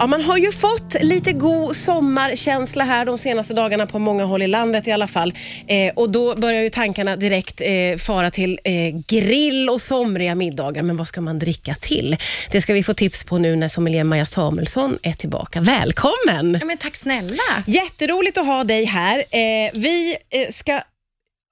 Ja, man har ju fått lite god sommarkänsla här de senaste dagarna på många håll i landet i alla fall. Eh, och Då börjar ju tankarna direkt eh, fara till eh, grill och somriga middagar. Men vad ska man dricka till? Det ska vi få tips på nu när sommelier Maja Samuelsson är tillbaka. Välkommen! Ja, men tack snälla. Jätteroligt att ha dig här. Eh, vi eh, ska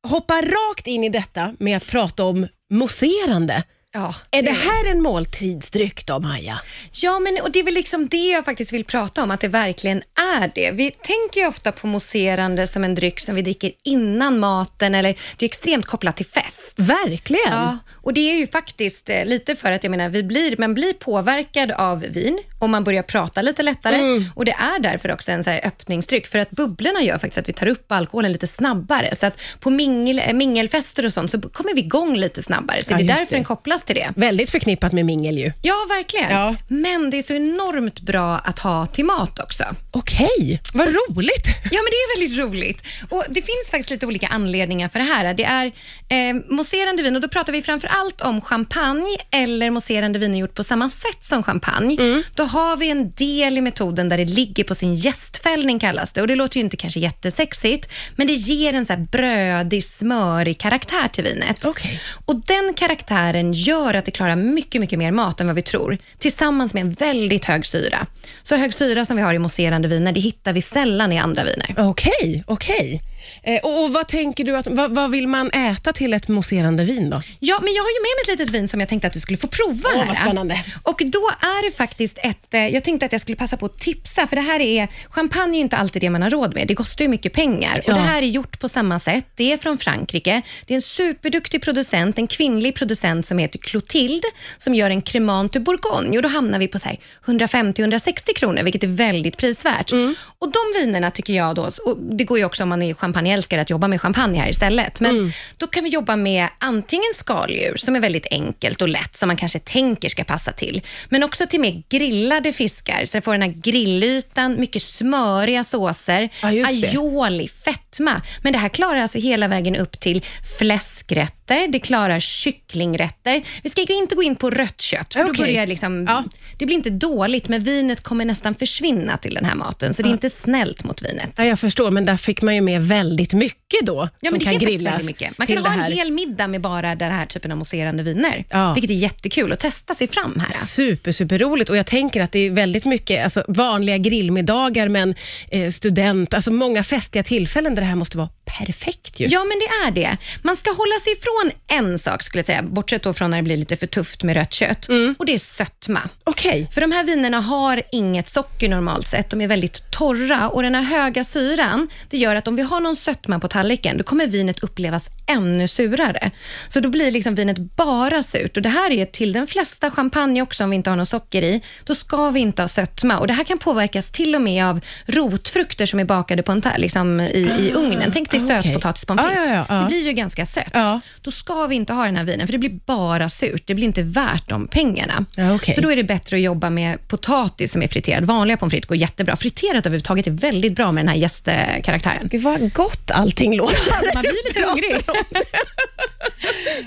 hoppa rakt in i detta med att prata om mousserande. Ja, Är det här en måltidsdryck då, Maja? Ja, men och det är väl liksom det jag faktiskt vill prata om, att det verkligen är det. Vi tänker ju ofta på mousserande som en dryck som vi dricker innan maten, eller det är extremt kopplat till fest. Verkligen. Ja, och det är ju faktiskt eh, lite för att jag menar, vi blir, man blir påverkad av vin och man börjar prata lite lättare. Och Det är därför också en så här öppningsdryck, för att bubblorna gör faktiskt att vi tar upp alkoholen lite snabbare. Så att på mingel, eh, mingelfester och sånt så kommer vi igång lite snabbare. Så Ja, det är därför det. den kopplas till det. Väldigt förknippat med mingel ju. Ja, verkligen. Ja. Men det är så enormt bra att ha till mat också. Okej, vad roligt. Ja, men det är väldigt roligt. Och Det finns faktiskt lite olika anledningar för det här. Det är eh, mousserande vin och då pratar vi framför allt om champagne eller mousserande vin gjort på samma sätt som champagne. Då har vi en del i metoden där det ligger på sin gästfällning kallas det. Och Det låter ju inte kanske jättesexigt, men det ger en så här brödig, smörig karaktär till vinet. Okej. Och Den karaktären gör att det klarar mycket, mycket mer mat än vad vi tror, tillsammans med en väldigt hög syra. Så hög syra som vi har i mousserande viner, det hittar vi sällan i andra viner. Okej, okej. Eh, och, och vad tänker du att, vad, vad vill man äta till ett mousserande vin då? Ja, men jag har ju med mig ett litet vin som jag tänkte att du skulle få prova Åh, här. vad spännande. Och då är det faktiskt ett, eh, jag tänkte att jag skulle passa på att tipsa, för det här är, champagne är ju inte alltid det man har råd med. Det kostar ju mycket pengar. Ja. Och Det här är gjort på samma sätt. Det är från Frankrike. Det är en superduktig producent, en kvinnlig producent som heter Clotilde, som gör en cremant Bourgogne. Och då hamnar vi på så här 150-160 kronor, vilket är väldigt prisvärt. Mm. Och De vinerna tycker jag då, och det går ju också om man är champagneälskare att jobba med champagne här istället. Men Mm. då kan vi jobba med antingen skaldjur, som är väldigt enkelt och lätt, som man kanske tänker ska passa till, men också till mer grillade fiskar, så jag får den här grillytan, mycket smöriga såser, Ja, det. aioli, fetma. Men det här klarar alltså hela vägen upp till fläskrätter, det klarar kycklingrätter. Vi ska inte gå in på rött kött, för Okej. då börjar liksom, Ja. det blir inte dåligt, men vinet kommer nästan försvinna till den här maten, så det är inte snällt mot vinet. Ja, jag förstår, men där fick man ju med väldigt mycket då Ja, som men det kan grillas. Man kan ha en hel middag med bara den här typen av mousserande viner, Ja. vilket är jättekul att testa sig fram här. Super, super roligt och jag tänker att det är väldigt mycket alltså, vanliga grillmiddagar men eh, student, alltså många festliga tillfällen där det här måste vara perfekt ju. Ja, men det är det. Man ska hålla sig ifrån en sak, skulle jag säga, bortsett då från när det blir lite för tufft med rött kött, Mm. och det är sötma. Okej, För de här vinerna har inget socker normalt sett. De är väldigt torra och den här höga syran, det gör att om vi har någon sötma på tallriken, då kommer vinet upplevas ännu surare. Så då blir liksom vinet bara surt. Och Det här är till den flesta champagne också, om vi inte har något socker i. Då ska vi inte ha sötma. Och Det här kan påverkas till och med av rotfrukter som är bakade på en liksom i, i ugnen. Tänk dig ah, okej. sötpotatis pommes Ja, frites. ja, ja, ja. Det blir ju ganska sött. Då ska vi inte ha den här vinen, för det blir bara surt. Det blir inte värt de pengarna. Okej. Så då är det bättre att jobba med potatis som är friterad. Vanliga pommes frites går jättebra. Friterat överhuvudtaget är väldigt bra med den här gästkaraktären. Gud vad gott allting låter. Man blir lite hungrig.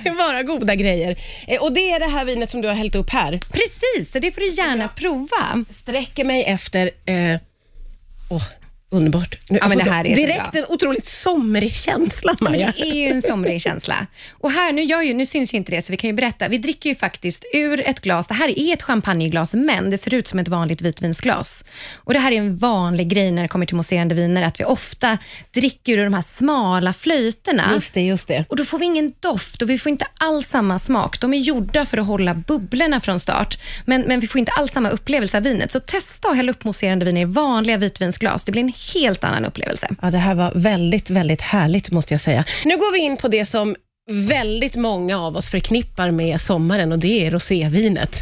Det är bara goda grejer. Eh, och det är det här vinet som du har hällt upp här. Precis, så det får du gärna prova. Sträcker mig efter... Eh, åh, underbart. Nu, Ja, men jag det här är direkt en otroligt somrig känsla, Maja. det är ju en somrig känsla. Och här, nu, gör ju, nu syns ju inte det, så vi kan ju berätta. Vi dricker ju faktiskt ur ett glas. Det här är ett champagneglas, men det ser ut som ett vanligt vitvinsglas. Och Det här är en vanlig grej när det kommer till mousserande viner, att vi ofta dricker ur de här smala flöjterna. Just det, just det. Och Då får vi ingen doft och vi får inte alls samma smak. De är gjorda för att hålla bubblorna från start, men, men vi får inte alls samma upplevelse av vinet. Så testa att hälla upp mousserande viner i vanliga vitvinsglas. Det blir en helt annan upplevelse. Ja, det här var väldigt, väldigt härligt måste jag säga. Nu går vi in på det som väldigt många av oss förknippar med sommaren och det är rosévinet.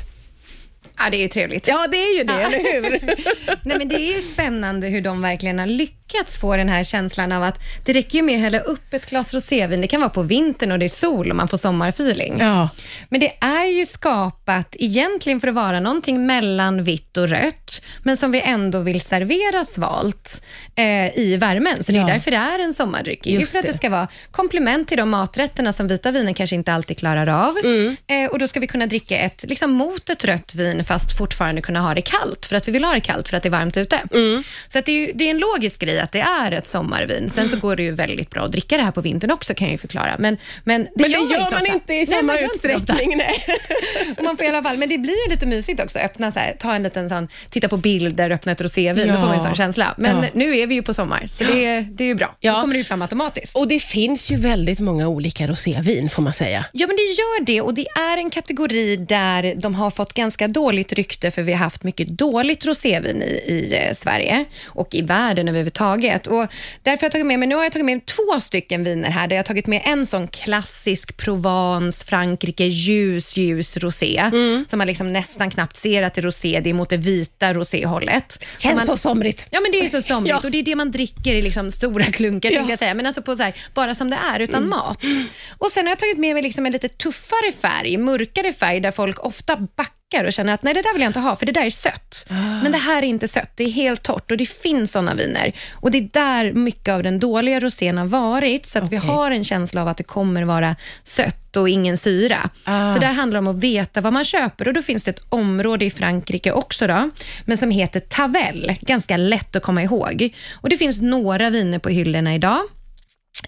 Ja, det är ju trevligt. Ja, det är ju det, eller hur? Nej, men det är ju spännande hur de verkligen har lyckats få den här känslan av att det räcker ju med att hälla upp ett glas rosévin. Det kan vara på vintern och det är sol och man får sommarfeeling. Ja. Men det är ju skapat egentligen för att vara någonting mellan vitt och rött, men som vi ändå vill servera svalt eh, i värmen. Så det är Ja. därför det är en sommardryck. Det är för att det. det ska vara komplement till de maträtterna som vita viner kanske inte alltid klarar av. Mm. Eh, och Då ska vi kunna dricka ett, liksom mot ett rött vin fast fortfarande kunna ha det kallt, för att vi vill ha det kallt för att det är varmt ute. Mm. Så att det, är det är en logisk grej att det är ett sommarvin. Sen så går det ju väldigt bra att dricka det här på vintern också, kan jag ju förklara. Men, men det Men det gör, gör så man ofta. inte i Nej, samma inte ofta. utsträckning. Nej. Man får i alla fall, men det blir ju lite mysigt också. Öppna så här, ta en liten sån, titta på bilder, öppna ett rosévin. Då Ja. får man en sån känsla. Men Ja. nu är vi ju på sommar, så det, det är ju bra. Ja. Då kommer det ju fram automatiskt. Och det finns ju väldigt många olika rosévin får man säga. Ja, men det gör det och det är en kategori där de har fått ganska dåligt rykte för vi har haft mycket dåligt rosévin i, i eh, Sverige och i världen överhuvudtaget. Och därför har jag tagit med mig, nu har jag tagit med två stycken viner här, där jag har tagit med en sån klassisk Provence, Frankrike, ljus, ljus rosé, Mm. som man liksom nästan knappt ser att det är rosé, det är mot det vita roséhållet. Känns man, så somrigt. Ja, men det är så somrigt Ja. och det är det man dricker i liksom stora klunkar, Ja. jag säga. Men alltså på så här, bara som det är, utan mat. Och Sen har jag tagit med mig liksom en lite tuffare färg, mörkare färg, där folk ofta backar och känner att nej, det där vill jag inte ha, för det där är sött. Men det här är inte sött, det är helt torrt och det finns såna viner. Och Det är där mycket av den dåliga rosén har varit, så att vi Okej. har en känsla av att det kommer vara sött och ingen syra. Ah. Så där handlar det om att veta vad man köper och då finns det ett område i Frankrike också, då, men som heter Tavel. Ganska lätt att komma ihåg. Och Det finns några viner på hyllorna idag.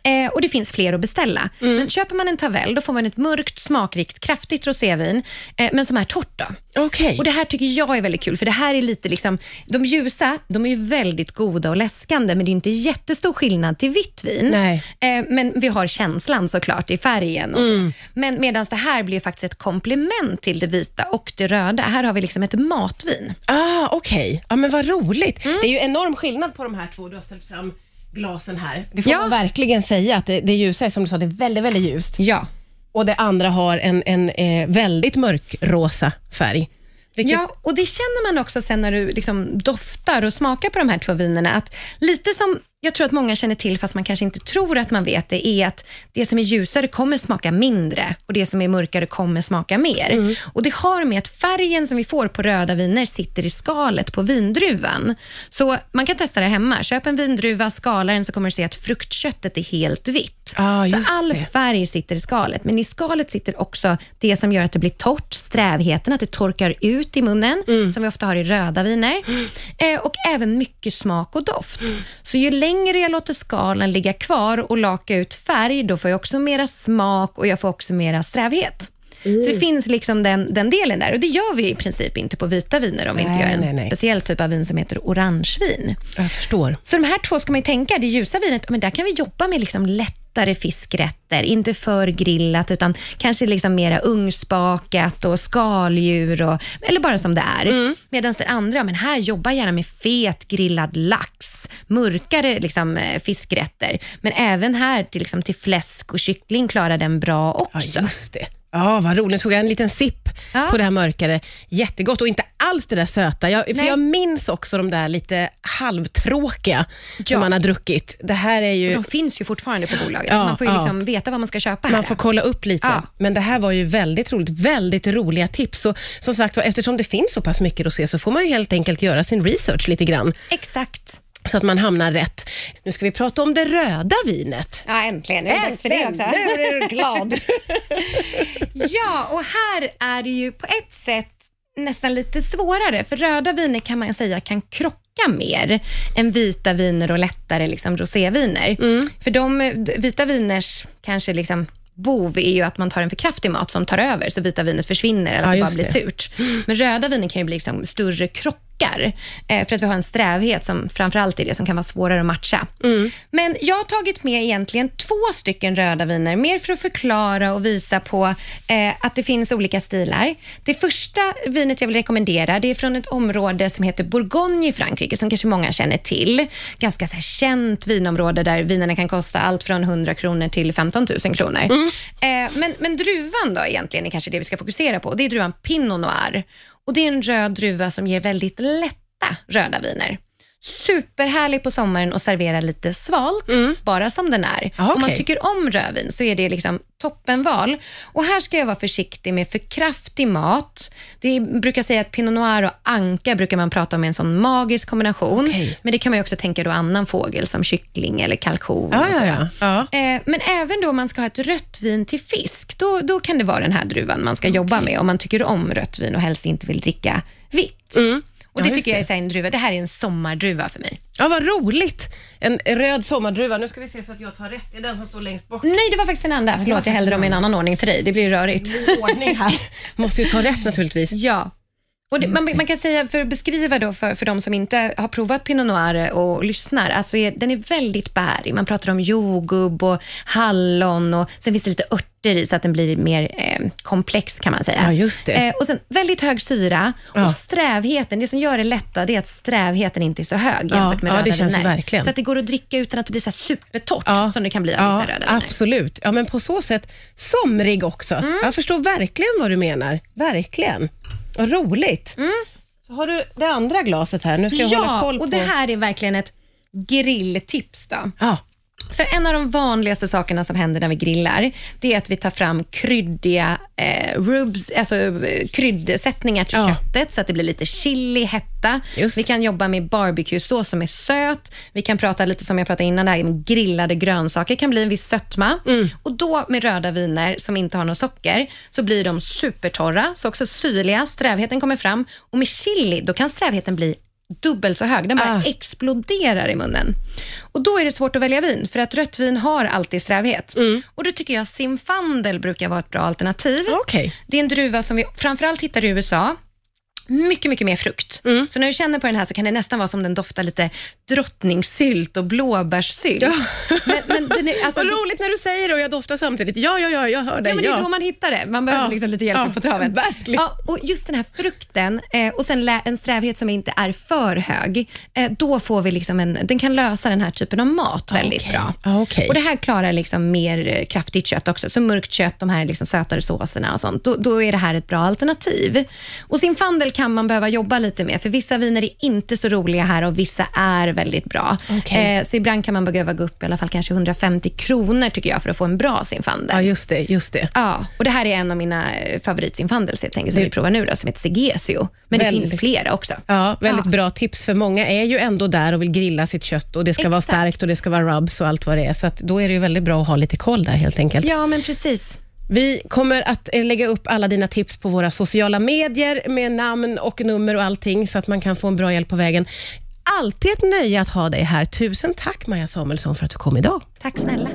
Eh, och Det finns fler att beställa. Mm. Men Köper man en Tavel då får man ett mörkt, smakrikt, kraftigt rosévin, eh, men som är torrt. Då. Okej. Och Det här tycker jag är väldigt kul, för det här är lite liksom, de ljusa de är ju väldigt goda och läskande, men det är inte jättestor skillnad till vitt vin. Nej. Eh, men vi har känslan såklart i färgen. Och Mm. så. Men medan det här blir faktiskt ett komplement till det vita och det röda. Här har vi liksom ett matvin. Ah, Okej, ja, men vad roligt. Mm. Det är ju enorm skillnad på de här två. Du har ställt fram glasen här. Det får Ja. man verkligen säga att det, det ljusa är som du sa, det är väldigt, väldigt ljust. Ja. Och det andra har en, en eh, väldigt mörkrosa färg. Vilket, Ja, och det känner man också sen när du liksom doftar och smakar på de här två vinerna. Att lite som jag tror att många känner till, fast man kanske inte tror att man vet det, är att det som är ljusare kommer smaka mindre och det som är mörkare kommer smaka mer. Och Det har med att färgen som vi får på röda viner sitter i skalet på vindruvan. Så man kan testa det hemma. Köp en vindruva, skala den så kommer du se att fruktköttet är helt vitt. Ah, så all det. färg sitter i skalet, men i skalet sitter också det som gör att det blir torrt, strävheten, att det torkar ut i munnen, Mm. som vi ofta har i röda viner. Eh, och även mycket smak och doft. Mm. Så ju längre jag låter skalen ligga kvar och laka ut färg, då får jag också mera smak och jag får också mera strävhet. Så Mm. det finns liksom den, den delen där och det gör vi i princip inte på vita viner om vi inte Nej, gör en nej, nej. speciell typ av vin som heter orangevin. Jag förstår. Så de här två ska man ju tänka, det ljusa vinet, men där kan vi jobba med liksom lättare fiskrätter, inte för grillat, utan kanske liksom mera ugnsbakat och skaldjur, och, eller bara som det är. Mm. Medan det andra, men här jobba gärna med fet grillad lax, mörkare liksom, eh, fiskrätter, men även här till, liksom, till fläsk och kyckling klarar den bra Ja, också. just det. Ja, vad roligt. Nu tog jag en liten sipp Ja. på det här mörkare. Jättegott och inte alls det där söta. Jag, för Nej. jag minns också de där lite halvtråkiga Ja. som man har druckit. Det här är ju... De finns ju fortfarande på bolaget, Ja, så man får ju liksom veta vad man ska köpa här. Man får kolla upp lite. Men det här var ju väldigt roligt. Väldigt roliga tips. Och som sagt eftersom det finns så pass mycket rosé så får man ju helt enkelt göra sin research lite grann Exakt. Så att man hamnar rätt. Nu ska vi prata om det röda vinet. Ja, äntligen. Nu är det dags för det också. Nu är du glad. Ja, och här är det ju på ett sätt nästan lite svårare, för röda viner kan man säga kan krocka mer än vita viner och lättare liksom roséviner. För de vita viners kanske liksom bov är ju att man tar en för kraftig mat som tar över, så vita vinet försvinner eller Ja, att det bara blir det. surt. Men röda viner kan ju bli liksom större krockar, eh, för att vi har en strävhet som framförallt är det som kan vara svårare att matcha. Men jag har tagit med egentligen två stycken röda viner, mer för att förklara och visa på eh, att det finns olika stilar. Det första vinet jag vill rekommendera det är från ett område som heter Bourgogne i Frankrike, som kanske många känner till. Ganska så känt vinområde där vinerna kan kosta allt från 100 kronor till 15 000 kronor. Eh, men, men druvan då egentligen är kanske det vi ska fokusera på. Det är druvan Pinot Noir. Och Det är en röd druva som ger väldigt lätta röda viner. Superhärlig på sommaren och servera lite svalt, bara som den är. Ah, Om man tycker om rödvin så är det liksom toppenval. Och här ska jag vara försiktig med för kraftig mat. Det brukar säga att Pinot Noir och anka brukar man prata om är en sån magisk kombination. Okej. Men det kan man också tänka då annan fågel som kyckling eller kalkon. Ja, och ja, ja. Eh, men även då om man ska ha ett rött vin till fisk, då, då kan det vara den här druvan man ska jobba med om man tycker om rött vin och helst inte vill dricka vitt. Mm. Ja, Det just tycker jag är det. så en druva. Det här är en sommardruva för mig. Ja, vad roligt! En röd sommardruva. Nu ska vi se så att jag tar rätt. Det är den som står längst bort. Nej, det var faktiskt den andra. Förlåt, jag hällde dem i en annan ordning till dig. Det blir ju rörigt. I ordning här. Måste ju ta rätt naturligtvis. Ja. Och det, man, man kan säga, för att beskriva då för, för de som inte har provat Pinot Noir och lyssnar, alltså är, den är väldigt bärig. Man pratar om jordgubb och hallon och sen finns det lite örter i så att den blir mer eh, komplex kan man säga. Ja, just det. Eh, och sen väldigt hög syra Ja. och strävheten. Det som gör det lätta det är att strävheten inte är så hög jämfört med ja, röda det känns viner. verkligen. Så att det går att dricka utan att det blir så supertorrt Ja. som det kan bli av Ja, vissa röda viner. absolut. Ja, men på så sätt somrig också. Mm. Jag förstår verkligen vad du menar. Verkligen. Vad roligt. Så har du det andra glaset här. Nu ska jag hålla Mm. Ja, koll på... och det här är verkligen ett grilltips. Då. Ja, För en av de vanligaste sakerna som händer när vi grillar, det är att vi tar fram kryddiga eh, rubs, alltså eh, kryddsättningar till Ja. köttet så att det blir lite chili, hetta. Just. Vi kan jobba med barbecue-sås som är söt. Vi kan prata lite som jag pratade innan, det här med grillade grönsaker kan bli en viss sötma. Mm. Och då med röda viner som inte har något socker så blir de supertorra, så också syrliga, strävheten kommer fram. Och med chili, då kan strävheten bli dubbelt så hög. Den bara Ah. exploderar i munnen. Och Då är det svårt att välja vin, för att rött vin har alltid strävhet. Mm. Och Då tycker jag Zinfandel brukar vara ett bra alternativ. okej. Det är en druva som vi framförallt hittar i USA. Mycket, mycket mer frukt. Mm. Så när du känner på den här så kan det nästan vara som den doftar lite drottningsylt och blåbärssylt. Ja. Men, men den är, alltså, roligt när du säger det och jag doftar samtidigt. Ja, ja, ja, jag hör dig. Ja, men det är ja. då man hittar det. Man behöver Ja. liksom lite hjälp Ja, på traven. verkligen. Ja, och just den här frukten eh, och sen en strävhet som inte är för hög, eh, då får vi liksom en, den kan lösa den här typen av mat väldigt okej. bra. Ja, okej. Och Det här klarar liksom mer eh, kraftigt kött också, så mörkt kött, de här liksom sötare såserna och sånt. Då, då är det här ett bra alternativ. Och Zinfandel kan man behöva jobba lite med, för vissa viner är inte så roliga här och vissa är väldigt bra. Okej. Eh, så ibland kan man behöva gå upp i alla fall kanske 150 kronor tycker jag för att få en bra Zinfandel. Ja, just det. Just det. Ja, och det här är en av mina eh, favoritsinfandels jag tänker som vi provar nu då, som heter Segesio. Men det Väldigt. finns flera också. Ja, väldigt Ja. bra tips för många är ju ändå där och vill grilla sitt kött och det ska vara Exakt. starkt och det ska vara rubs och allt vad det är. Så då är det ju väldigt bra att ha lite koll där helt enkelt. Ja, men precis. Vi kommer att eh, lägga upp alla dina tips på våra sociala medier med namn och nummer och allting så att man kan få en bra hjälp på vägen. Alltid ett nöje att ha dig här. Tusen tack Maja Samuelsson för att du kom idag. Tack snälla.